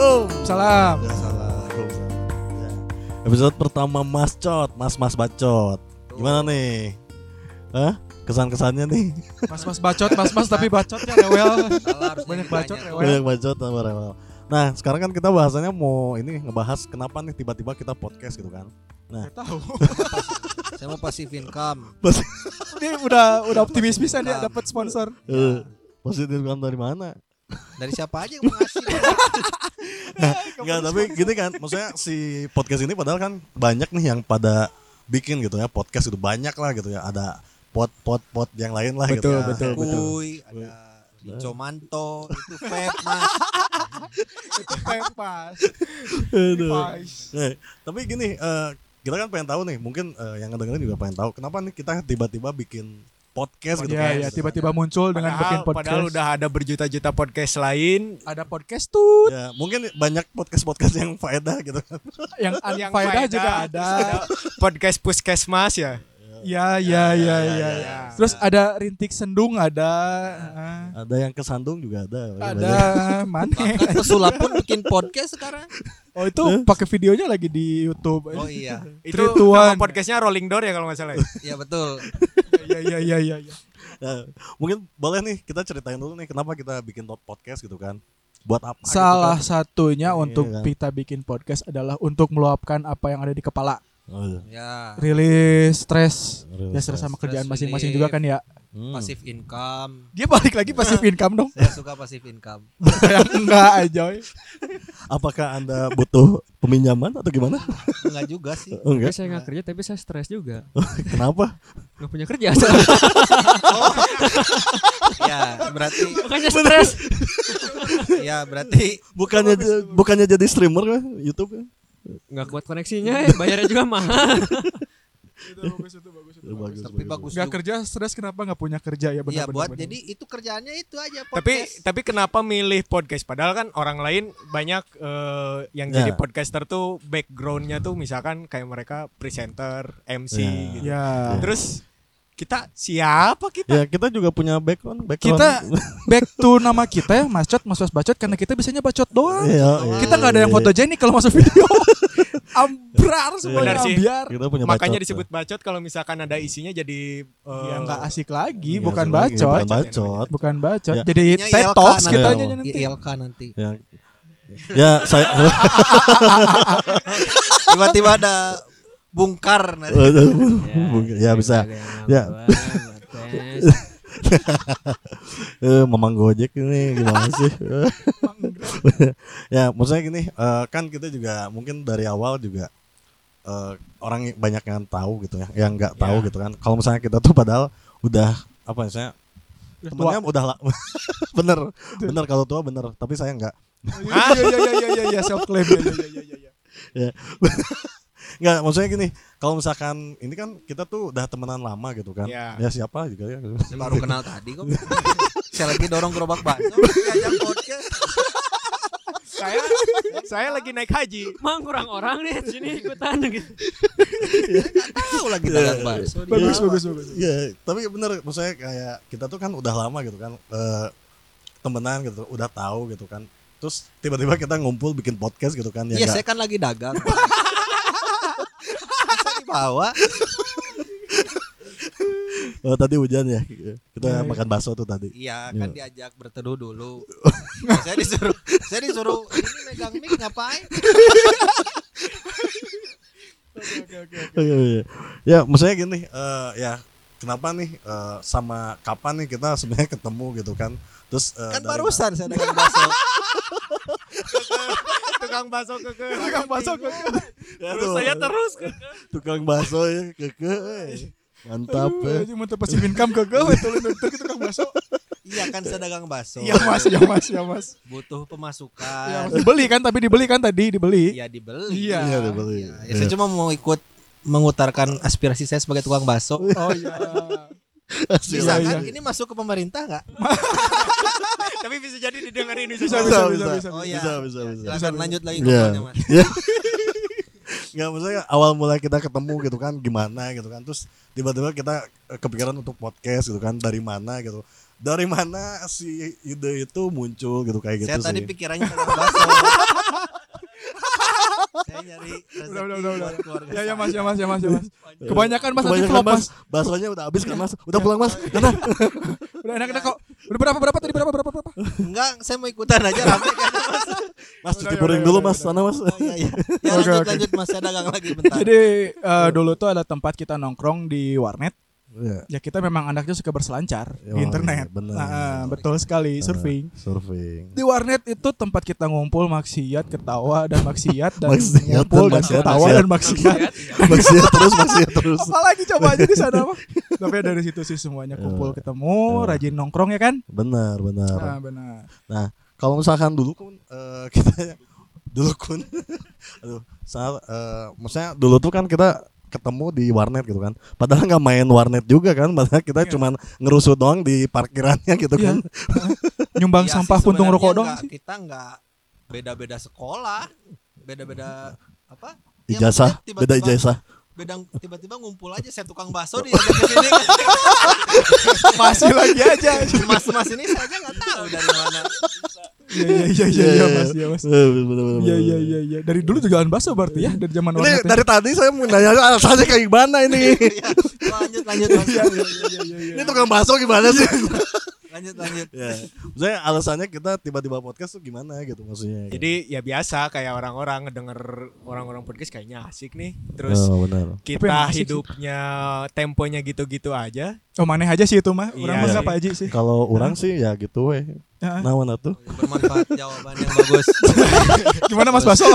Assalamualaikum. Salam. Ya, salam. Ya. Episode pertama Mas Cot, Mas Mas Bacot. Gimana nih? Hah? Kesan-kesannya nih? Mas-mas bacot, mas-mas tapi bacotnya rewel. Salah harusnya Banyak bacot, rewel. Banyak bacot sama rewel. Nah, sekarang kan kita bahasanya mau ini ngebahas kenapa nih tiba-tiba kita podcast gitu kan. Gak tahu. Saya mau passive income. Dia udah udah optimis bisa dia dapat sponsor. Eh, positif kan dari mana? Dari siapa aja yang mau ngasih? Enggak, tapi gini kan, maksudnya si podcast ini padahal kan banyak nih yang pada bikin gitu ya podcast itu banyak lah gitu ya. Ada pot pot pot yang lain lah gitu Betul, ya. betul, betul. Ada Lico Manto, itu Feb Mas. Itu pepas. Aduh. Pas. Eh, tapi gini, eh, kita kan pengen tahu nih, mungkin eh, yang ngedengerin juga pengen tahu kenapa nih kita tiba-tiba bikin podcast gitu kan. iya, tiba-tiba muncul dengan bikin podcast. padahal udah ada berjuta-juta podcast lain ada podcast tuh Ya, mungkin banyak podcast-podcast yang faedah gitu kan. yang faedah, juga ada. podcast puskesmas ya. Ya, ya, ya, ya. ya, ya. Terus ada rintik sendung ada. Ah, Ada yang kesandung juga ada. Ada mana? Kan pesulap pun bikin podcast sekarang. Oh itu pakai videonya lagi di YouTube. Oh iya. Itu nama podcastnya Rolling Door ya kalau nggak salah. ya? Iya betul. Iya iya iya iya. iya. Ya, mungkin boleh nih kita ceritain dulu nih kenapa kita bikin podcast gitu kan. Buat apa? gitu Salah kan. satunya Iya, untuk kan. kita bikin podcast adalah untuk meluapkan apa yang ada di kepala. Oh, iya. Ya. Rilis stres. Rilis Ya stres sama kerjaan masing-masing juga kan ya. Hmm. Passive income. Dia balik lagi passive income dong. Saya suka passive income. Enggak aja. Apakah Anda butuh peminjaman atau gimana? Enggak juga sih. Oh, Tapi enggak. saya nggak kerja tapi saya stres juga Kenapa? nggak punya kerja Ya, berarti makanya stres ya berarti Bukannya bukannya jadi streamer kan YouTube kan? Nggak kuat koneksinya ya bayarnya juga mahal Itu bagus itu bagus itu. Ya, bagus, tapi bagus Enggak juga. kerja stres kenapa enggak punya kerja ya benar Iya benar, buat benar. jadi itu kerjaannya itu aja tapi podcast. tapi kenapa milih podcast? Padahal kan orang lain banyak eh, yang jadi Ya. podcaster tuh backgroundnya tuh misalkan kayak mereka presenter, MC Ya. gitu. ya. Terus kita siapa kita? Ya kita juga punya background, background. Kita back to nama kita ya Mas Cot, Mas Mas Bacot karena kita bisanya bacot doang. Iya, Kita nggak ada yang iya. fotogenik kalau masuk video. Ambrar semuanya Benar sih. ambiar. Kita punya Makanya bacot. disebut bacot kalau misalkan ada isinya jadi eh, Ya nggak asik lagi, Iya, bukan lagi, bacot. Bukan bacot. Bukan bacot. Ya. Jadi nanti. kitanya Iya. nanti. ILK nanti. Ya, ya saya Tiba-tiba ada bungkar nanti. ya bisa. Ya. Eh, Mamang Gojek ini gimana sih? ya, maksudnya gini, eh, kan kita juga mungkin dari awal juga eh, orang banyak yang tahu gitu ya, yang nggak tahu Ya. gitu kan. Kalau misalnya kita tuh padahal udah apa misalnya Udah temennya udah lah, bener, bener kalau tua bener, tapi saya nggak. Iya iya iya iya iya self claim ya iya iya iya iya. Nggak, maksudnya gini, kalau misalkan ini kan kita tuh udah temenan lama gitu kan. Ya. Ya siapa juga ya. Saya baru kenal tadi kok. Saya lagi dorong gerobak bakso, diajak podcast. saya saya lagi naik haji. Mang kurang orang nih sini ikutan gitu. Tahu lagi dagang bakso. dia. Bagus bagus bagus. Iya, tapi bener maksudnya kayak kita tuh kan udah lama gitu kan eh, temenan gitu, udah tahu gitu kan. Terus tiba-tiba kita ngumpul bikin podcast gitu kan ya Iya, nggak- saya kan lagi dagang. Dibawa. Oh, tadi hujan ya. Kita Iya, iya. makan bakso tuh tadi. Iya, kan diajak berteduh dulu. saya disuruh saya disuruh ini megang mic ngapain? Iya, iya. Ya, maksudnya gini, eh, ya kenapa nih eh, sama kapan nih kita sebenarnya ketemu gitu kan? Terus eh, Kan barusan saya dagang bakso. Tukang bakso keke. Tukang bakso ke Ya, Terus saya terus tukang bakso ya keke. eh. Mantap ya. Aduh, mantap passive income ke gue itu itu tukang bakso. Iya kan saya dagang bakso. Iya Mas, ya Mas, ya Mas. Butuh Ya, pemasukan. dibeli kan tapi dibeli kan tadi dibeli. Iya dibeli. Iya. Iya, dibeli. Iya, ya, saya cuma mau ikut mengutarakan aspirasi saya sebagai tukang bakso. Oh iya. Bisa Iya, kan? iya. Ini masuk ke pemerintah nggak? Tapi bisa jadi didengerin Bisa bisa. bisa bisa bisa. Oh bisa. iya. Bisa, bisa, Ya, bisa. Silakan lanjut lagi Iya. ngobrolnya, Mas. Iya. Nggak maksudnya awal mulai kita ketemu gitu kan gimana gitu kan terus tiba-tiba kita eh, kepikiran untuk podcast gitu kan dari mana gitu dari mana si ide itu muncul gitu kayak gitu Saya tadi pikirannya bakso. Saya nyari Udah, udah, udah, udah. keluarga Ya ya mas ya mas ya mas ya mas. Kebanyakan mas nanti Kebanyakan vlog mas. mas, baksonya udah habis kan mas, udah pulang mas, Karena Udah enak enak kok. Udah berapa berapa tadi berapa berapa berapa? Enggak, saya mau ikutan aja rame kan Mas. mas Udah, cuci udah, piring udah, dulu udah, mas, udah. sana mas. Oh, iya, iya. Ya Oke, lanjut oke. lanjut Mas, saya dagang lagi bentar. Jadi eh, dulu tuh ada tempat kita nongkrong di warnet. Iya, Ya kita memang anaknya suka berselancar di Oh, internet. iya, benar. Nah, betul sekali surfing. surfing. Di warnet itu tempat kita ngumpul maksiat, ketawa dan maksiat dan Maksiat ngumpul dan dan maksiat, ketawa maksiat. dan maksiat. Maksiat terus, maksiat terus. Apalagi coba aja di sana mah. Tapi dari situ sih semuanya kumpul ketemu, rajin nongkrong ya kan? Benar, benar. Nah, benar. Kalau misalkan dulu kun eh, kita dulu kun aduh saat eh, maksudnya dulu tuh kan kita ketemu di warnet gitu kan padahal nggak main warnet juga kan padahal kita Iya. cuman ngerusut doang di parkirannya gitu Iya. kan Nyumbang Iya sampah puntung rokok doang sih. Kita enggak beda-beda sekolah, beda-beda apa? Ya, ijazah beda ijazah Beda tiba-tiba ngumpul aja saya tukang bakso di sini. Masih lagi aja. Mas-mas ini saya aja enggak tahu dari mana. Iya iya iya iya iya Mas, iya Mas. Eh, bener, bener, bener, Iya iya iya iya. Dari dulu jualan bakso berarti ya dari zaman ya? dari tadi saya mau nanya alasannya kayak gimana ini Iya, lanjut lanjut Mas. Iya iya iya iya. ini tukang bakso gimana sih Lanjut lanjut. ya maksudnya alasannya kita tiba-tiba podcast tuh gimana gitu maksudnya Jadi ya biasa kayak orang-orang ngedenger orang-orang podcast kayaknya asik nih. Terus oh, benar kita asik sih. hidupnya temponya gitu-gitu aja. Oh maneh aja sih itu mah. Orang Iya mah sih. enggak Pak Haji sih. kalau orang sih ya gitu weh Heeh. nah mana tuh Bermanfaat jawaban yang bagus. Gimana Mas Baso?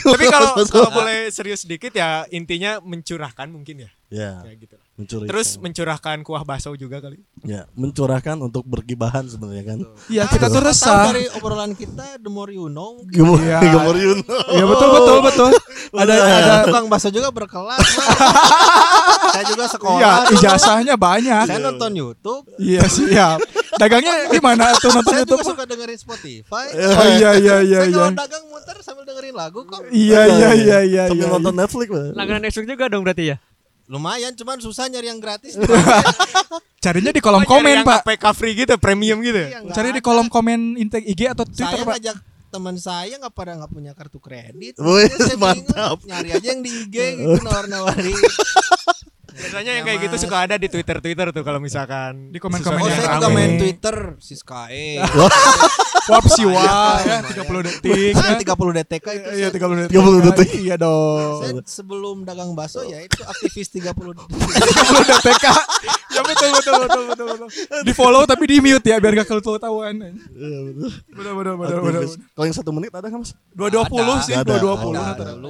Tapi kalau kalau boleh serius sedikit ya intinya mencurahkan mungkin ya. ya Kayak gitu. lah. Mencuri Terus mencurahkan kuah bakso juga kali. ya mencurahkan untuk bergibahan sebenarnya kan Iya kita tuh Tahu resah. dari obrolan kita the more you know. Gemur, Iya. gemur Yuno. Iya betul betul betul. Ada ada tukang bakso juga berkelas. Saya juga sekolah. Iya, ijazahnya banyak. Saya nonton YouTube. Iya siap. Dagangnya gimana tuh nonton Saya YouTube? juga suka dengerin Spotify. Oh iya iya iya saya iya. kalau dagang muter sambil dengerin lagu kok. Iya iya iya iya Sambil iya. nonton Netflix. Langganan Netflix juga dong berarti ya? Lumayan, cuman susah nyari yang gratis. Carinya di kolom komen, yang Pak. APK free gitu, premium gitu. Iya, Cari di kolom komen IG atau Saya Twitter, Pak. ngajak teman saya nggak pada nggak punya kartu kredit. Wih, saya bingung, mantap. Nyari aja yang di IG gitu nawar-nawari. Biasanya yang kayak Ya, gitu suka ada di Twitter-Twitter tuh kalau misalkan Di komen-komen Oh, yang saya rame. juga main Twitter Siskae. Warp Siwa ya Lumayan. 30 detik. Kan ya. 30 DTK itu. Iya saya- 30 detik. 30 detik. Iya dong. Saya sebelum dagang bakso ya itu aktivis 30 detik. 30 detik. Ya betul betul betul betul betul. Di follow tapi di mute ya biar gak ketahuan. Iya, betul. Betul betul betul betul. Kalau yang satu menit ada nggak, Mas? 220 sih. 220 Ada, rata-rata.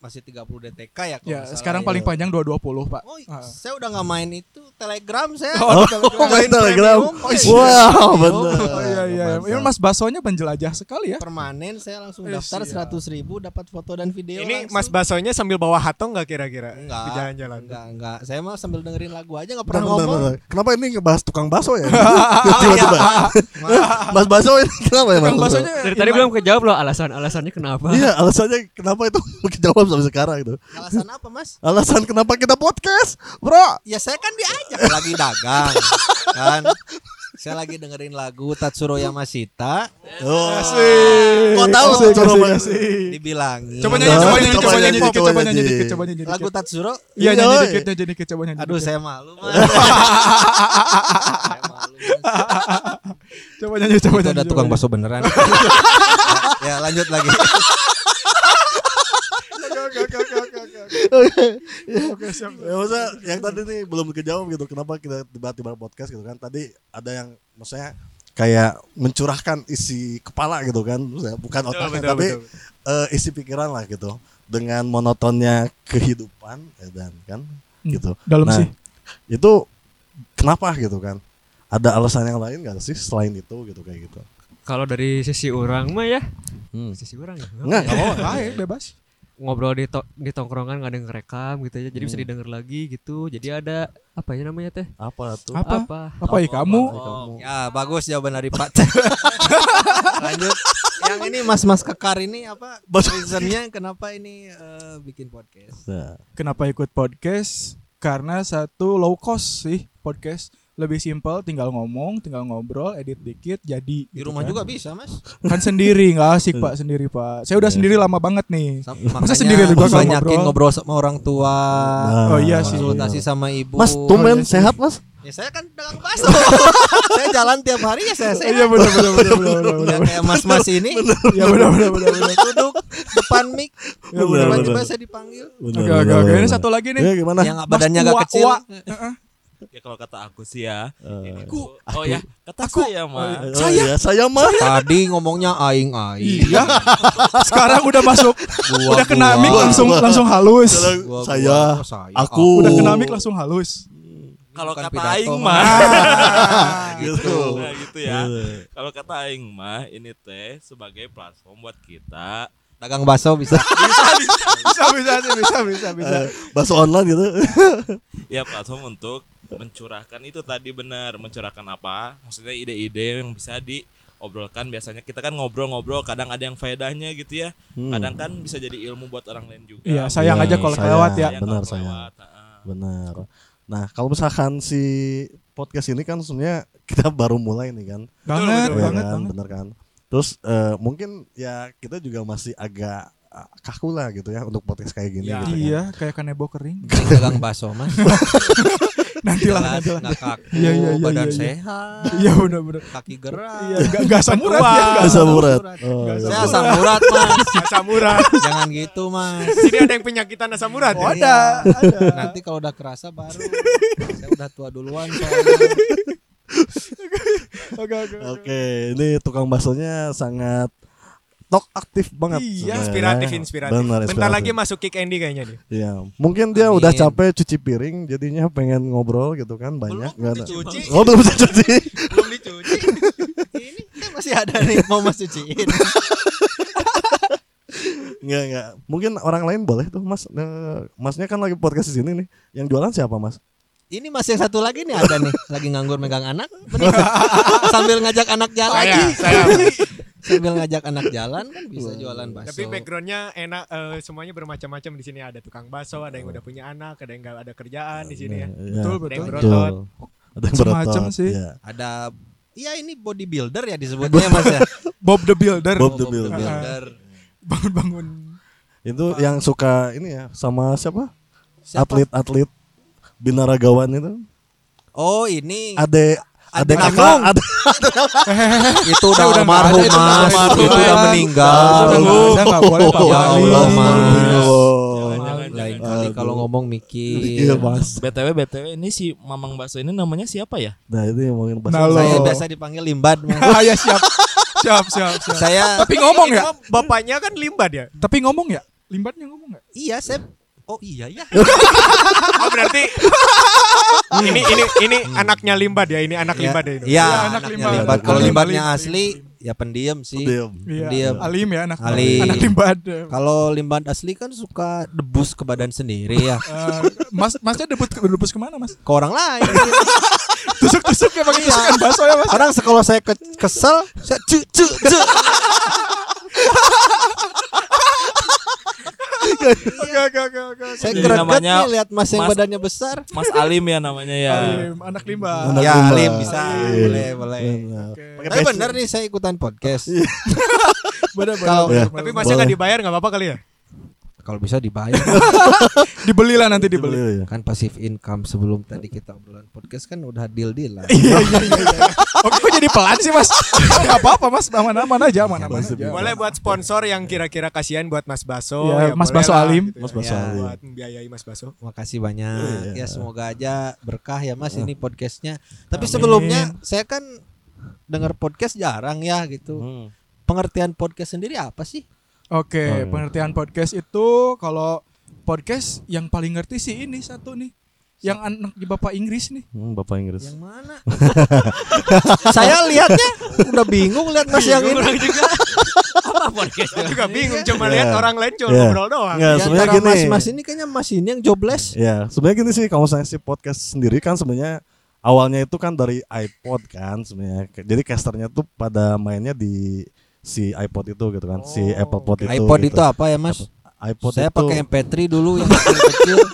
Masih 30 DTK ya kalau Ya, sekarang ya. paling panjang 220, Pak. Oh, Ah. saya udah nggak main itu Telegram saya. Oh, Oh, Telegram. main Telegram. Oh, iya. Wow, Premium. Iya iya. Ini Mas Basonya penjelajah sekali ya. Permanen saya langsung daftar siap. 100 ribu dapat foto dan video ini langsung. Mas Basonya sambil bawa hatong nggak kira-kira? enggak Di jalan-jalan. enggak enggak saya mah sambil dengerin lagu aja nggak Bentar, pernah bentar, ngomong bentar. Kenapa ini ngebahas tukang bakso ya? Tiba-tiba. Mas bakso ini kenapa ya, Mas? Tukang baksonya Dari tadi belum kejawab loh alasan-alasannya kenapa. Iya, alasannya kenapa itu kejawab sampai sekarang gitu. alasan apa mas Alasan kenapa kita podcast, Bro? ya saya kan diajak lagi dagang kan saya lagi dengerin lagu Tatsuro Yamashita Oh. Asik. Kok tahu Asik, Tatsuro asik, asik. dibilangin Coba nyanyi, Coba coba nyanyi, coba coba nyanyi dikit, coba nyanyi dikit, coba nyanyi dikit. lagu Tatsuro Iya nyanyi Iya, dikit, nyanyi dikit, coba nyanyi. aduh saya malu mas saya malu mas Coba nyanyi, coba nyanyi. ada tukang bakso beneran ya lanjut lagi Oke, siap. Ya, maksudnya yang tadi nih belum kejawab gitu. Kenapa kita tiba-tiba podcast gitu kan? Tadi ada yang maksudnya kayak mencurahkan isi kepala gitu kan, Maksudnya bukan otaknya betul, tapi betul. eh, isi pikiran lah gitu. Dengan monotonnya kehidupan ya dan kan Hmm, gitu. Dalam Nah, sih. Itu kenapa gitu kan? Ada alasan yang lain gak sih selain itu gitu kayak gitu? Kalau dari sisi orang mah ya, Hmm. sisi orang ya. Enggak, enggak apa-apa. Baik, bebas. Ngobrol di to- di tongkrongan nggak ada yang ngerekam gitu ya. Jadi bisa Hmm. didengar lagi gitu. Jadi ada apa ya namanya teh? Apa tuh? Apa? Apa? Apa ya kamu? Oh, ya bagus jawaban dari Pak. Lanjut. Yang ini mas-mas kekar ini apa? Reasonnya kenapa ini eh, bikin podcast? Nah, Kenapa ikut podcast? Karena satu low cost sih podcast. Lebih simpel, tinggal ngomong, tinggal ngobrol, edit dikit, jadi. Di rumah juga bisa, Mas. Kan sendiri nggak asik pak, sendiri pak. Saya udah sendiri lama banget nih. Sam- Masa Makanya sendiri juga kalau banyakin ngobrol? ngobrol sama orang tua. Nah, Oh iya sih. Konsultasi sama ibu. Mas, Oh, tumben iya sih. sehat mas? Ya saya kan dagang bakso. saya jalan tiap hari ya saya sehat. Iya benar benar benar benar. Ya, kayak mas-mas ini Iya benar benar benar benar. duduk depan mic. Ya, benar, Tiba-tiba benar. saya dipanggil. Oke oke oke. Ini satu lagi nih. Ya, gimana? Yang badannya agak kecil. Ya kalau kata aku sih ya. Eh, ini tuh- oh ya, kata saya mah. oh iya, saya mah. Tadi ngomongnya aing aing. Iya. Sekarang udah masuk. Gua, udah kena gua. mic langsung Gua. langsung halus. Gua- gua- saya, oh, saya. aku. Udah kena mic langsung halus. Kalau kata pidato, aing mah. gitu. Nah, gitu ya. Iya. Kalau kata aing mah ini teh sebagai platform buat kita Dagang bakso bisa. Bisa bisa sih, bisa bisa bisa. Eh, Bahasa online gitu. ya platform untuk mencurahkan itu tadi benar mencurahkan apa maksudnya ide-ide yang bisa diobrolkan biasanya kita kan ngobrol-ngobrol kadang ada yang faedahnya gitu ya Hmm. kadang kan bisa jadi ilmu buat orang lain juga Iya, sayang Iya, aja kalau sayang. kelewat ya. Benar, sayang. kelewat, heeh. Benar. Nah, kalau misalkan si podcast ini kan sebenarnya kita baru mulai nih kan. Banget Iya banget kan, banget. bener kan. Terus eh, mungkin ya kita juga masih agak ah, kaku lah gitu ya untuk podcast kayak gini Iya. gitu kan. Iya, kayak kanebo kering. Dagang bakso mas. Nanti lah, Jelas, nanti lah. nggak kaku, Iya, iya, iya, badan iya, iya. sehat, Iya benar benar. kaki gerak. Iya, enggak enggak asam urat ya, enggak Asam asam urat. urat. Oh, Nggak iya. Saya asam urat mas. Asam urat. Jangan gitu mas. Sini ada yang penyakitan asam urat. Oh, ya? ada, ada. Nanti kalau udah kerasa baru. Saya udah tua duluan soalnya. Oke oke. Oke, ini tukang baksonya sangat tok aktif banget. Iya. Inspiratif, inspiratif. Benar, Bentar inspiratif. lagi masuk kick Andy kayaknya nih. Iya, mungkin dia Amin. udah capek cuci piring, jadinya pengen ngobrol gitu kan banyak. Belum dicuci. Oh belum bisa cuci. Belum dicuci. Ini kan masih ada nih mau mas cuciin. Enggak enggak. Mungkin orang lain boleh tuh Mas. Eh, masnya kan lagi podcast di sini nih. Yang jualan siapa Mas? Ini masih yang satu lagi nih ada nih lagi nganggur megang anak sambil ngajak anak jalan Saya, saya. Sambil ngajak anak jalan kan bisa jualan bakso. Tapi backgroundnya enak, eh, semuanya bermacam-macam di sini. Ada tukang bakso, ada yang udah punya anak, ada yang nggak ada kerjaan di sini ya. Iya, Betul Ada yang betul. berotot. Ada yang berotot. sih. Iya. Ada Iya ini bodybuilder ya disebutnya Mas ya. Bob the Builder. Bob the Builder. Bangun-bangun. Itu yang suka ini ya sama siapa? Siapa? Atlet-atlet binaragawan itu. Oh ini Ade Ade kakak, ade itu udah almarhum ada, Mas, itu udah meninggal. Udah nggak ada, nggak boleh Pak Ya. Allah, Mas. Lain kali kalau ngomong mikir. Iya Mas. btw btw ini si mamang bakso ini namanya siapa ya Nah itu yang ngomongin Nah, bahasa. lo. Saya biasa dipanggil Limbad Mas. Ah ya siap. Siap siap siap. Saya Tapi ngomong ya? Bapaknya kan limbad ya. Tapi ngomong ya? Limbatnya ngomong nggak? iya saya Oh iya ya. Oh berarti ini ini ini anaknya limbad ya. Ini anak limbad ya. ini. Iya, anak anaknya limbad. limbad. Kalau alim. asli ya pendiam sih. Diam. Iya. Diam. Alim ya anak Alim. anak limbat. Kalau limbat asli kan suka debus ke badan sendiri ya. Eh, mas masnya debut debus ke mana mas? Ke orang lain. Tusuk tusuk ya pakai Iya. tusukan bakso ya mas? Kadang kalau saya ke- kesel, saya cu cu cu. Oke oke oke oke. Saya Jadi greget namanya nih lihat mas yang Mas- badannya besar. Mas Alim ya namanya ya Alim, anak. Anak ya. Alim bisa. Iya. Boleh, boleh. Benar. Oke. Pakai Tapi bener nih saya ikutan podcast. Bener Kalau- bener. Tapi masnya nggak dibayar nggak apa-apa kali ya? Kalau bisa dibayar. dibeli lah nanti dibeli. Dibeli ya. kan pasif income sebelum tadi kita obrolan podcast kan udah deal deal lah. Iya iya iya. iya. Oke kok jadi pelan sih mas? Gak apa-apa mas, aman-aman aja, aman-aman Masih aja. Boleh buat sponsor yang kira-kira kasihan buat Mas Baso. Ya, Mas Baso lah, Alim. gitu Mas ya. Baso Ya. Alim. Buat membiayai Mas Baso. Makasih banyak. Iya. Ya semoga aja berkah ya Mas ini podcastnya. Tapi Amin. sebelumnya saya kan dengar podcast jarang ya gitu. Hmm. Pengertian podcast sendiri apa sih? Oke, Oh, iya. pengertian podcast itu kalau podcast yang paling ngerti sih ini satu nih. Yang anak di Bapak Inggris nih. Hmm, Bapak Inggris. Yang mana? saya lihatnya udah bingung lihat Mas yang ini. Apa podcast? Saya juga bingung cuma Iya. lihat orang lain cuma Iya. ngobrol doang. Nggak, Di sebenarnya gini. Mas-mas ini kayaknya Mas ini yang jobless. Ya, sebenarnya gini sih kalau saya si podcast sendiri kan sebenarnya awalnya itu kan dari iPod kan sebenarnya. Jadi casternya tuh pada mainnya di si iPod itu gitu kan, si Apple Pod itu. iPod gitu. itu apa ya Mas? iPod saya itu pakai MP3 dulu yang kecil-kecil.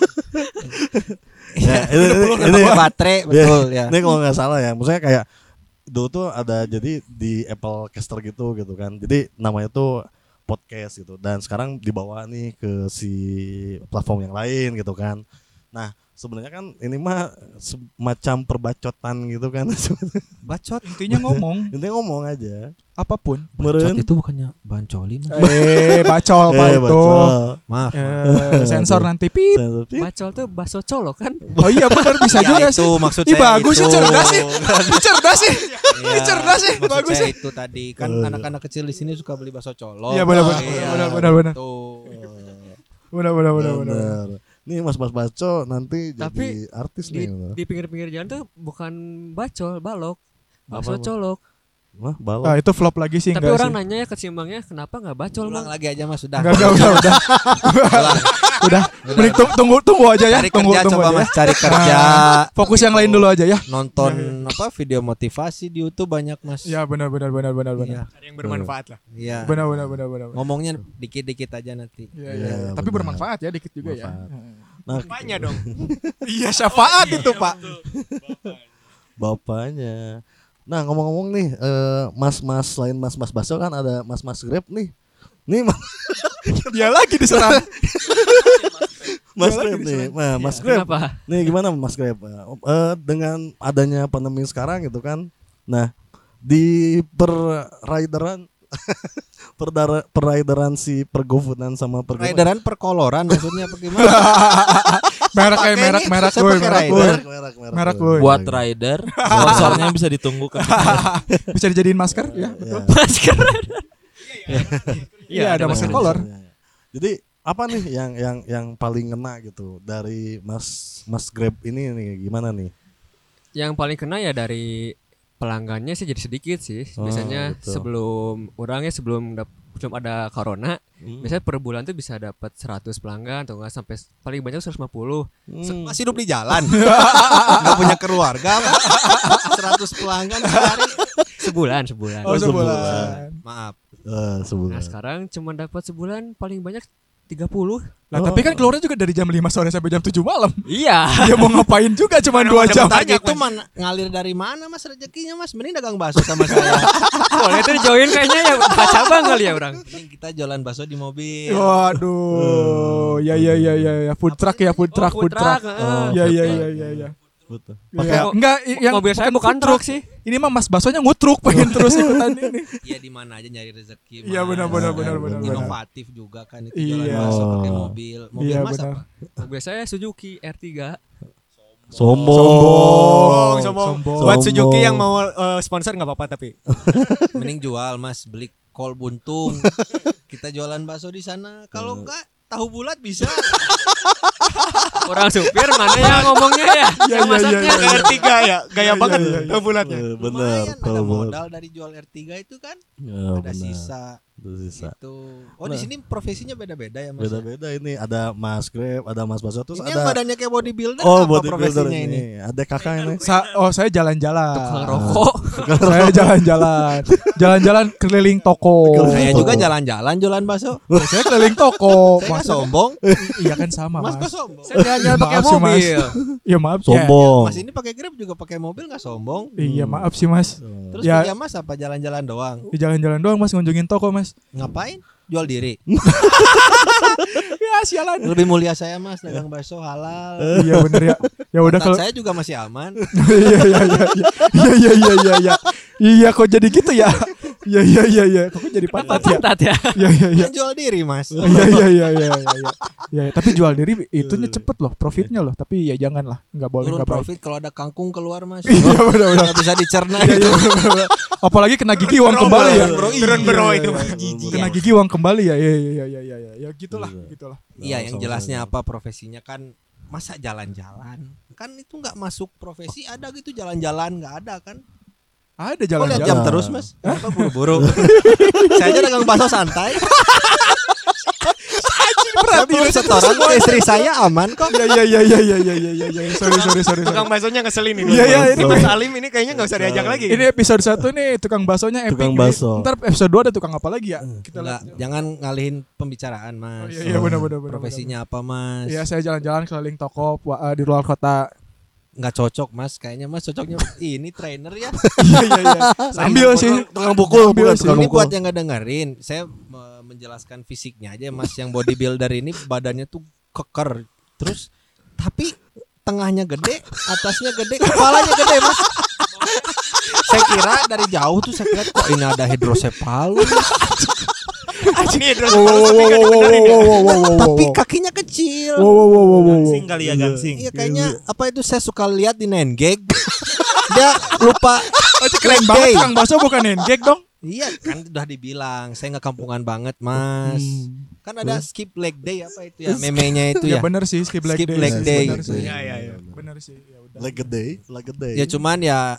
Ya, ini, ini, ini, baterai betul ya. ini kalau nggak salah ya, maksudnya kayak dulu tuh ada jadi di Apple Caster gitu gitu kan. Jadi namanya tuh podcast gitu dan sekarang dibawa nih ke si platform yang lain gitu kan. Nah, sebenarnya kan ini mah semacam perbacotan gitu kan. Bacot. Intinya ngomong Intinya ngomong aja. apa pun. Bacot Meren. itu bukannya bancoli mas. Eh, bacol Pak Eh, itu. Maaf. Eh, sensor nanti pip. Bacol tuh bakso colok kan? Oh iya benar bisa Ya, juga itu sih. maksud Ih bagus itu. sih cerdas sih. Ih, cerdas sih. Iya, Ih, cerdas sih. Bagus sih. itu tadi kan anak-anak kecil di sini suka beli bakso colok. Iya, benar, benar, Iya, benar, benar. Benar benar benar Bener. Nih Mas-mas Baco nanti Tapi jadi artis Di, nih. di pinggir-pinggir jalan tuh bukan bacol, balok. Bakso colok. Wah, balok. Ah, itu flop lagi sih Tapi orang sih. nanya ya kesimbangnya kenapa nggak bacol, Ulang lagi aja mas sudah. Enggak enggak udah udah. Udah. Mending tunggu tunggu, tunggu aja ya. Cari Tunggu kerja tunggu coba aja. mas ya. cari kerja. Fokus yang lain dulu aja ya. Nonton apa video motivasi di YouTube banyak mas. Ya benar benar benar benar benar. Iya. Ada yang bermanfaat lah. Iya. Benar benar benar benar. Ngomongnya dikit-dikit aja nanti. Iya, Iya, iya. Tapi benar. bermanfaat ya dikit juga ya. Nah, Bapaknya dong. Iya syafaat itu Pak. bapaknya. Nah, ngomong-ngomong nih, eh, mas-mas lain mas-mas Baso kan ada mas-mas Grab nih. Nih Mas, Dia lagi diserang. mas Grab nih. Nah, Mas Grab. Kenapa? Nih gimana Mas Grab? Eh, dengan adanya pandemi sekarang gitu kan. Nah, di perrideran perdara perrideran si pergofoodan sama pergofoodan Rideran perkoloran maksudnya apa gimana? Merek kayak Pakai merek merek gue merek gue. merek merek merek, gue. Buat rider, sponsornya bisa ditunggu kan. Bisa dijadiin masker ya. Ya. Masker. Iya ada masker kolor. Jadi apa nih yang yang yang paling ngena gitu dari Mas Mas Grab ini nih gimana nih? Yang paling kena ya dari pelanggannya sih jadi sedikit sih. Oh, Biasanya betul. sebelum orangnya sebelum dap- belum ada corona, Hmm. biasanya per bulan tuh bisa dapat 100 pelanggan atau enggak sampai paling banyak 150. Hmm. Masih hidup di jalan. Enggak punya keluarga. apa? 100 pelanggan sehari. Sebulan, sebulan. Oh sebulan. sebulan. Maaf. Eh, sebulan. Nah, sekarang cuma dapat sebulan paling banyak 30. Lah tapi kan keluarnya juga dari jam 5 sore sampai jam 7 malam. Iya. Dia mau ngapain juga cuma 2 jam. Bentar itu man, ngalir dari mana mas rezekinya mas? Mending dagang bakso sama saya. Boleh itu dijoin kayaknya ya buka cabang kali ya orang. Mending kita jualan bakso di mobil. Waduh, ya ya ya ya ya food truck ya food truck Oh, food truck. heeh. Ya food ya truck. ya ya ya. Betul. Ya, Pakai- enggak i- yang mobil saya bukan truk sih. Ini mah Mas Basonya ngutruk pengen terus ikutan ini. Iya di mana aja nyari rezeki. Iya, benar, benar, benar, benar, benar. Inovatif juga kan itu jualan Iya. pakai mobil. Mobil Iya mas benar. apa? Mobil saya Suzuki R3. Sombong. Sombong, sombong. Sombong. Buat. Suzuki yang mau eh, sponsor nggak apa-apa tapi. Mending jual mas beli kol buntung. Kita jualan bakso di sana. Kalau enggak tahu bulat bisa. Orang supir mana yang ngomongnya ya? Iya, yang iya, masaknya. iya, iya. R3 ya, gaya banget iya, iya. tahu bulatnya. Benar, modal dari jual R3 itu kan. Ya, ada benar. sisa Ada sisa. itu. Oh di Nah. sini profesinya beda-beda ya mas. ya? Beda-beda ini ada Mas Grab, ada Mas Baso terus Ini yang ada badannya kayak bodybuilder Oh, apa bodybuilder profesinya ini. ini? Ada kakak ini. Sa- oh saya jalan-jalan. Tukang rokok. Saya jalan-jalan. Jalan-jalan keliling toko. Saya Toko. juga jalan-jalan jualan bakso. Saya keliling toko. Masa- sombong. Iya kan sama Mas Mas. sombong? Saya jalan-jalan pakai Mas. mobil. Iya maaf. ya. Sombong. Mas ini pakai Grab juga pakai mobil nggak sombong? Iya maaf sih Mas. Terus Ya. Mas apa jalan-jalan doang? Di jalan-jalan doang Mas ngunjungin toko Mas. Ngapain? Jual diri. Ya sialan. Lebih mulia saya Mas dagang bakso halal. Iya bener ya. Ya udah kalau saya juga masih aman. Iya iya iya iya. Iya iya iya iya iya. Iya kok jadi gitu ya? Iya iya iya iya. Kok jadi pantat ya? Pantat ya. Iya iya iya. Jual diri Mas. Iya iya iya iya iya iya. Iya, tapi jual diri itunya cepet loh, profitnya loh. Tapi ya jangan lah, nggak boleh Turun nggak profit kalau ada kangkung keluar Mas. Iya benar benar. Nggak bisa dicerna Iya, gitu. iya. Apalagi kena gigi uang kembali ya. Turun Iya, bro iya, itu. iya. Kena gigi uang kembali ya. Iya iya iya iya iya. Ya gitulah, gitulah. Iya, yang jelasnya apa profesinya kan masa jalan-jalan. Kan itu nggak masuk profesi ada gitu jalan-jalan nggak ada kan? Ada Kok lihat jalan-jalan. jam terus Mas? Kenapa buru-buru? Saya aja dagang bakso santai. Tapi setoran ke istri saya aman kok. Iya ya ya ya ya ya ya ya. Sorry sorry sorry. Tukang baksonya ngeselin ini. Ya ya. ini Mas Alim ini kayaknya enggak usah diajak lagi. Ini episode satu nih tukang baksonya epic. Tukang bakso. Ntar episode dua ada tukang apa lagi ya? Hmm. Kita lihat. Jangan ngalihin pembicaraan, Mas. Oh, iya iya benar benar benar. Profesinya apa, Mas? Iya, saya jalan-jalan keliling toko eh, di luar kota. Nggak cocok, Mas. Kayaknya Mas cocoknya ini trainer ya. Iya iya iya. Sambil sih. Tukang pukul bukan tukang ini buat yang nggak dengerin, saya me- menjelaskan fisiknya aja, Mas. Yang bodybuilder ini badannya tuh keker, terus tapi tengahnya gede, atasnya gede, kepalanya gede, Mas. saya kira dari jauh tuh saya kira kok ini ada hidrosepalus, tapi ya. tapi kakinya kecil. Wow wow wow wow. wow. Gangsing kali ya gangsing. Iya kayaknya apa itu saya suka lihat di Nengeg. Dia lupa Oh, itu keren banget tukang bakso bukan nengek dong. Iya kan udah dibilang saya nggak kampungan banget mas. Kan ada skip leg day apa itu ya memenya itu Ya ya. bener sih skip leg Skip day. leg sih, day bener gitu. sih. Iya, iya, iya. Bener sih. Ya udah. Like a day, like a day. Ya cuman ya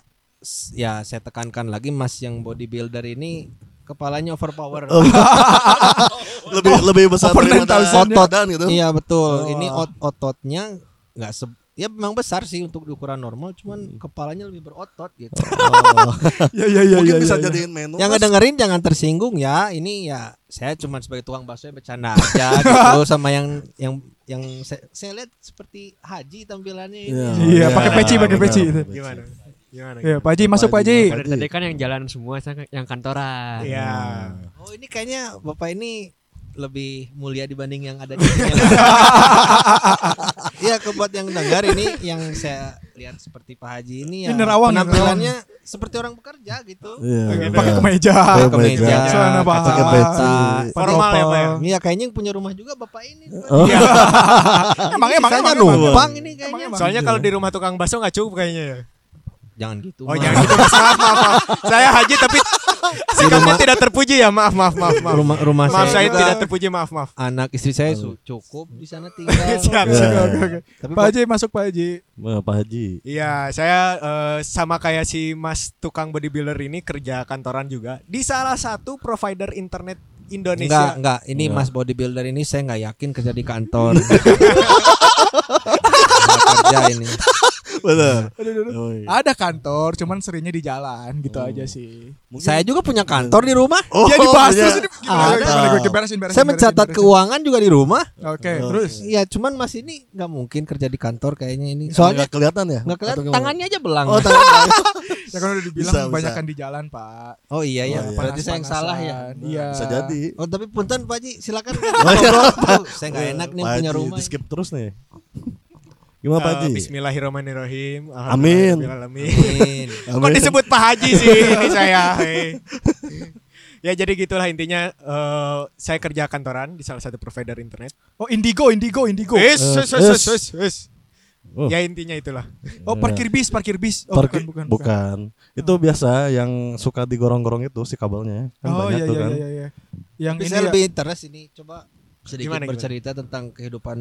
ya saya tekankan lagi mas yang bodybuilder ini kepalanya overpower. Oh, lebih lebih besar daripada 9,000 ya. badan gitu. Iya betul. Oh. Ini ot- ototnya nggak se ya memang besar sih untuk ukuran normal cuman kepalanya lebih berotot gitu. Ya ya ya Mungkin ya. bisa ya, ya. jadiin menu. Yang Mas. ngedengerin jangan tersinggung ya. Ini ya saya cuma sebagai tukang bakso ya bercanda aja gitu sama yang yang yang saya, saya lihat seperti haji tampilannya ini. Iya. Iya, pakai peci, pakai benar, peci itu. benar. Gimana? Gimana? Ya, Pak Haji masuk Pak Haji. Tadi kan yang jalan semua, yang kantoran. Iya. Oh ini kayaknya bapak ini lebih mulia dibanding yang ada di sini. Iya kebuat yang dengar ini yang saya lihat seperti Pak Haji ini ya nerawang, penampilannya seperti orang bekerja gitu. Iya. Pakai kemeja. Pakai kemeja, celana bahan. pakai peci. Formal ya, Pak ya? Iya kayaknya yang punya rumah juga bapak ini. Oh. Emang emang emang. numpang ini kayaknya. Soalnya kalau di rumah tukang bakso nggak cukup kayaknya ya. Jangan gitu. Oh jangan gitu mas maaf maaf, maaf. Saya haji tapi sikapnya tidak terpuji ya maaf maaf maaf maaf. Rumah rumah Maaf saya juga tidak terpuji maaf maaf. anak istri saya su- cukup di sana tinggal. Siap, Ya. siap. Oke. Tapi Pak Haji masuk Pak Haji. Wah, Pak Haji. Iya, saya eh, sama kayak si Mas tukang bodybuilder ini kerja kantoran juga di salah satu provider internet Enggak, Indonesia. enggak. Ini Enggak. Mas bodybuilder ini saya nggak yakin kerja di kantor. Kerja ini. Oh, iya. Ada kantor, cuman seringnya di jalan gitu aja sih. Mungkin- Saya juga punya kantor di rumah. Oh, ya dibahas punya. terus ini beresin, Saya beresin, mencatat keuangan juga di rumah. Oke, Oke. terus. Iya, cuman Mas ini nggak mungkin kerja di kantor kayaknya ini. Soalnya nggak kelihatan ya? nggak kelihatan tangannya aja belang. Oh, tangan. Ya kan udah dibilang Bisa, bisa. kebanyakan di jalan, Pak. Oh iya ya, Oh, iya. berarti saya yang salah ya. Iya. Bisa jadi. Oh tapi punten Pak Haji, silakan. Oh, iya. Saya nggak enak nih punya rumah. Di skip terus nih. Gimana Pak Eh, Haji? Bismillahirrahmanirrahim. Amin. Alhamdulillahirrahmanirrahim. Amin. Kok Amin. disebut Pak Haji sih ini saya. hei. ya jadi gitulah intinya eh, saya kerja kantoran di salah satu provider internet. Oh, Indigo, Indigo, Indigo. Eh, wis, wis, wis, wis, wis. Oh. Ya intinya itulah. Oh, parkir bis, parkir bis. Oh, Parkir- bukan, bukan, bukan. Itu biasa yang suka digorong-gorong itu si kabelnya. Kan Oh, banyak iya, tuh iya, kan. iya, iya. Yang Tapi ini saya ya- lebih interest ini coba sedikit Gimana, gimana? bercerita tentang kehidupan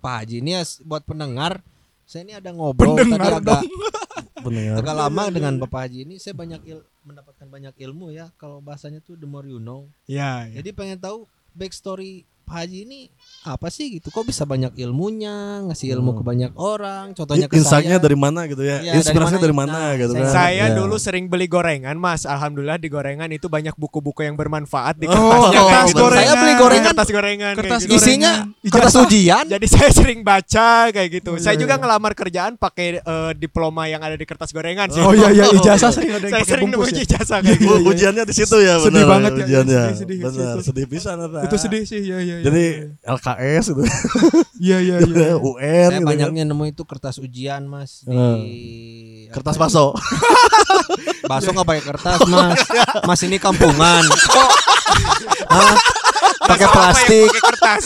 Pak Haji ini ya buat pendengar. Saya ini ada ngobrol Pendengar tadi agak Pendengar. agak lama dengan Bapak Haji ini saya banyak il- mendapatkan banyak ilmu ya. Kalau bahasanya tuh the more you know. Ya, ya. Jadi pengen tahu backstory Haji ini apa sih gitu? Kok bisa banyak ilmunya, ngasih ilmu ke banyak orang? Contohnya ke saya. dari mana gitu ya? Iya, Inspirasinya dari dari mana? mana, Nah, gitu saya- kan? Saya Ya. dulu sering beli gorengan, Mas. Alhamdulillah di gorengan itu banyak buku-buku yang bermanfaat di Oh, kertasnya kayak kertas gitu. gorengan. Saya beli gorengan, kertas gorengan Kertas gitu. isinya gorengan, kertas ujian. Jadi saya sering baca kayak gitu. Oh, saya iya, juga iya. ngelamar kerjaan pakai eh, diploma yang ada di kertas gorengan sih. Oh iya iya ijazah sering ada yang saya sering nemu ya. ijazah kayak gitu. Ujiannya di situ ya, Sedih banget ya, ujiannya. sedih, sedih, benar, situ. sedih pisan eta. Itu sedih sih, iya iya. Iya. Jadi LKS gitu. iya iya iya. UN Saya gitu kan. banyaknya nemu itu kertas ujian mas di. Kertas baso. Baso nggak pakai kertas mas. Mas ini kampungan. Hah? pakai plastik,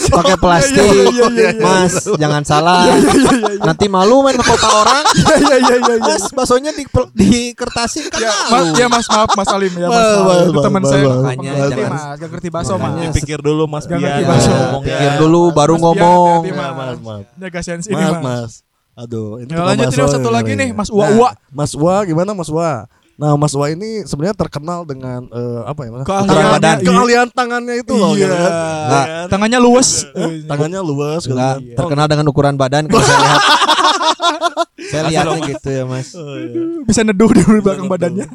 pakai plastik. Mas, jangan salah. Nanti malu main kota orang. Mas, baksonya di di kertasin kan. Ya, mas, ya Mas, maaf Mas Alim ya Mas. Itu teman saya. Makanya jangan mas, gak ngerti bakso Mas. pikir dulu Mas. Pikir ya. dulu baru ngomong. Mas, maaf. Jaga Mas. Mas. Aduh, ini ya, lanjut satu lagi nih Mas Uwa Uwa. Nah, mas Uwa gimana Mas Uwa? Nah, Mas Wah ini sebenarnya terkenal dengan eh, apa ya? Mas? Keahlian badan. iya. Keahlian tangannya itu loh, Iya. gitu kan. Nggak. Tangannya luwes. Tangannya luas gitu Enggak kan. terkenal dengan ukuran badan kalau saya lihat. saya lihatnya gitu ya, Mas. Oh, iya. Bisa neduh di belakang badannya.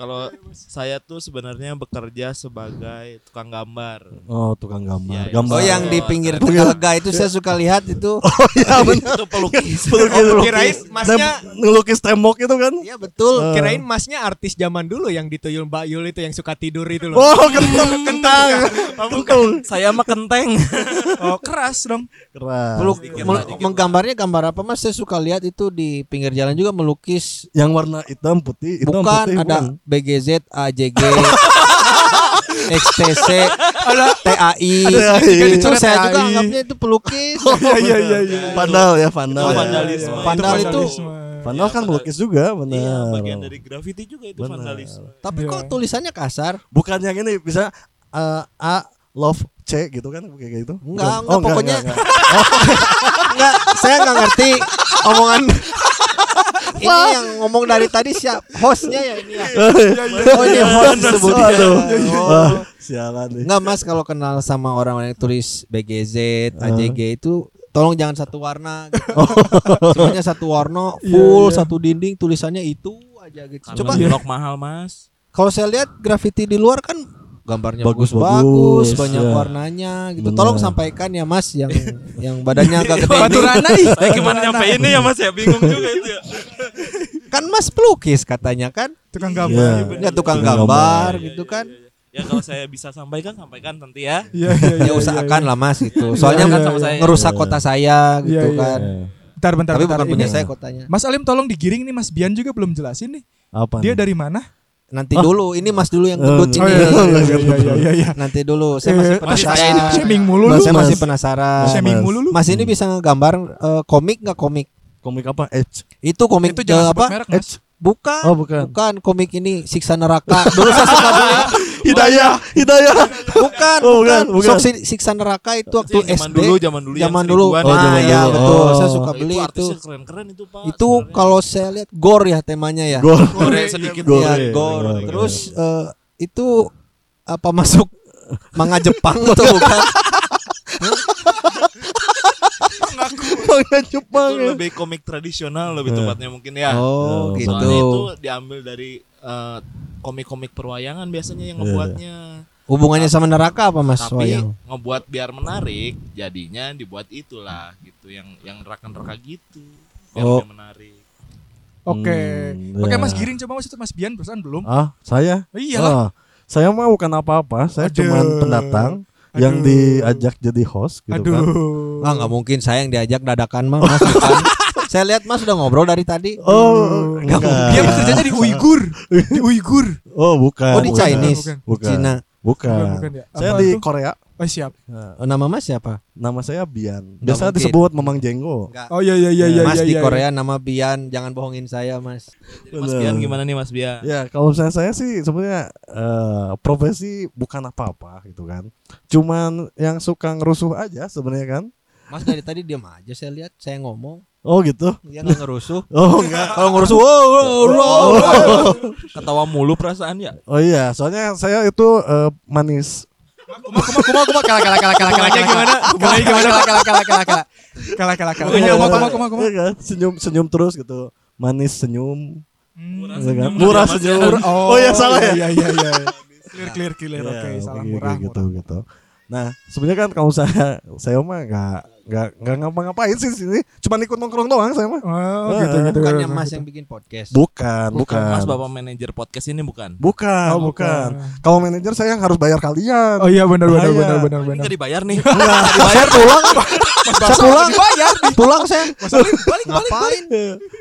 Kalau saya tuh sebenarnya bekerja sebagai tukang gambar. Oh, tukang gambar. Iya. gambar. Oh, yang di pinggir Tegalega itu saya suka lihat itu. Iya, benar. Itu pelukis. Pelukis. Kirain masnya ngelukis tembok itu kan. Iya betul. Eh. kirain masnya artis zaman dulu yang dituyul Mbak Yul itu yang suka tidur itu loh. Oh, kentang, kentang. Kentang. Saya mah kenteng. Oh, keras dong. Keras. Meluk- Sedikit mel- dikit menggambarnya gambar apa Mas? Saya suka lihat itu di pinggir jalan juga melukis Yang warna hitam putih, hitam bukan putih ada bukan. BGZ, AJG, XTC, TAI. Itu saya TAI. juga anggapnya itu pelukis. Iya iya iya iya. Vandal ya, vandal. Oh, ya. vandalisme. Vandal itu Vandal kan melukis juga, benar. Iya, bagian dari graffiti juga itu Benar. vandalisme. tapi Iya. kok tulisannya kasar? Bukan yang ini bisa eh, A love C gitu kan kayak gitu. Enggak, Bukan. enggak, pokoknya enggak. Enggak, saya enggak ngerti omongan ini yang ngomong dari tadi siap hostnya ya ini ya. Oh ini host disebutnya. Aduh. Oh. Wah, sialan nih. Enggak mas kalau kenal sama orang yang tulis BGZ, AJG itu tolong jangan satu warna gitu. Semuanya satu warna full satu dinding tulisannya itu aja gitu. Coba blok mahal, Mas. kalau saya lihat graffiti di luar kan gambarnya Bagus, bagus-bagus, bagus, banyak ya. warnanya gitu. Benar. Tolong sampaikan ya Mas yang yang badannya agak gede. Batu ini. ih. Saya gimana nyampein ya, Mas? Ya bingung juga itu ya. Kan Mas pelukis katanya kan? Tukang Iya. gambar. Enggak tukang Tukang gambar Iya, gitu iya, kan. iya. Ya kalau saya bisa sampaikan, sampaikan nanti ya. Iya iya iya. Ya usahakan lah Mas itu. Soalnya kan sama saya ngerusak kota saya gitu kan. Bentar bentar Tapi bentar. bukan punya Ini saya kotanya. Mas Alim tolong digiring nih Mas Bian juga belum jelasin nih. Apa? Dia nih? dari mana? Nanti dulu, ini Mas dulu yang Oh, gendut oh, ini. iya, iya, iya iya iya iya. Nanti dulu, saya masih Eh, penasaran. Mas, Shaming mulu lu. Mas, Saya masih Mas. penasaran. Mas. Shaming mulu lu. Mas ini bisa ngegambar eh, komik nggak komik? Komik apa? H. Itu komik Itu jangan eh, apa? merek Mas. H. Bukan. Oh, bukan. Bukan komik ini siksa neraka. Dulu saya suka beli. Hidayah, Hidayah. Bukan, Oh, bukan. bukan, bukan. Sok si- siksa neraka itu waktu Zaman SD. dulu, zaman dulu yang Zaman dulu. Oh, Nah, zaman ya dulu. betul. Oh. Saya suka Itu beli itu. artisnya keren-keren itu, Pak. Itu kalau saya lihat gore ya temanya ya. Gol. Gore sedikit. Gore, Iya, gore, gore. gore. Terus eh, itu apa masuk manga Jepang atau bukan? Manga Jepang. itu ya. lebih komik tradisional lebih Eh. tepatnya mungkin ya. Oh, Oh, gitu. Soalnya itu diambil dari eh, komik-komik perwayangan biasanya yang Iya. ngebuatnya. Hubungannya sama neraka apa Mas Tapi Wayang? ngebuat biar menarik, jadinya dibuat itulah gitu yang yang neraka-neraka gitu. Biar Oh. menarik. Oke. Hmm, Oke ya. Mas Giring coba Mas itu Mas Bian perusahaan belum? Ah, saya? Iya. Ah, saya mah bukan apa-apa. Saya cuma pendatang yang diajak jadi host gitu kan. Aduh. Ah nggak mungkin saya yang diajak dadakan mah Mas bukan. Saya lihat Mas udah ngobrol dari tadi. Oh, enggak. Dia bekerjanya di Uighur. Di Uighur. Oh, bukan. Oh di bukan. Chinese, bukan. Bukan. Cina. Bukan. Bukan, bukan ya. Saya Apa di tuh? Korea. Oh siap. Oh, nama Mas siapa? Nama saya Bian. Biasa disebut Memang Jenggo. Enggak. Oh iya iya iya iya. Mas iya, di iya. Korea nama Bian, jangan bohongin saya Mas. Jadi Mas Bener. Bian gimana nih Mas Bian? Ya, kalau misalnya saya sih sebenarnya eh, profesi bukan apa-apa gitu kan. Cuman yang suka ngerusuh aja sebenarnya kan. Mas dari tadi diam aja saya lihat saya ngomong Oh gitu. dia nggak ngerusuh. Oh enggak. Kalau ngerusuh, wow, wow, wow. Ketawa mulu perasaan ya. Oh iya, soalnya saya itu eh, manis. Kuma kuma kuma kuma kalah kalah kalah kalah kalah gimana? Hubungannya gimana? Kalah kalah kalah kalah kalah. Kalah kalah kalah. Iya, Kuma kuma kuma kuma. iya? Senyum senyum terus gitu. Manis senyum. Hmm. iya kan? senyum Murah ya, senyum. ya. Oh, iya salah ya. Iya iya iya. Clear clear clear. Iya, Oke, salah murah. gitu murah. gitu. Nah, sebenarnya kan kalau saya saya mah nggak nggak nggak ngapa-ngapain sih di sini. Cuma ikut nongkrong doang saya mah. Oh gitu gitu. Bukannya gitu, Mas gitu. yang bikin podcast. Bukan, bukan. Mas Bapak manajer podcast ini bukan? Bukan, Oh, bukan. bukan. Kalau manajer saya yang harus bayar kalian. Oh iya benar benar benar benar Ini benar. nggak dibayar nih. Enggak. Saya pulang. saya pulang. Dibayar. Pulang saya. Balik Ngapain?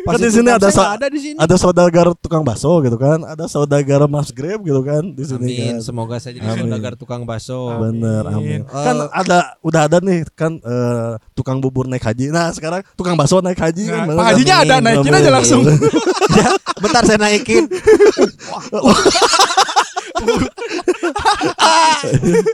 Kan di sini ada nggak ada di sini. ada saudagar tukang bakso gitu kan, ada saudagar Mas Grab gitu kan di sini Amin, kan. semoga saya jadi saudagar tukang bakso. Bener, amin. Kan Eh, ada udah ada nih kan eh, tukang bubur naik haji. Nah, sekarang tukang bakso naik haji Nah, kan. Pak Hajinya ada naikin aja langsung. Ya, bentar saya naikin.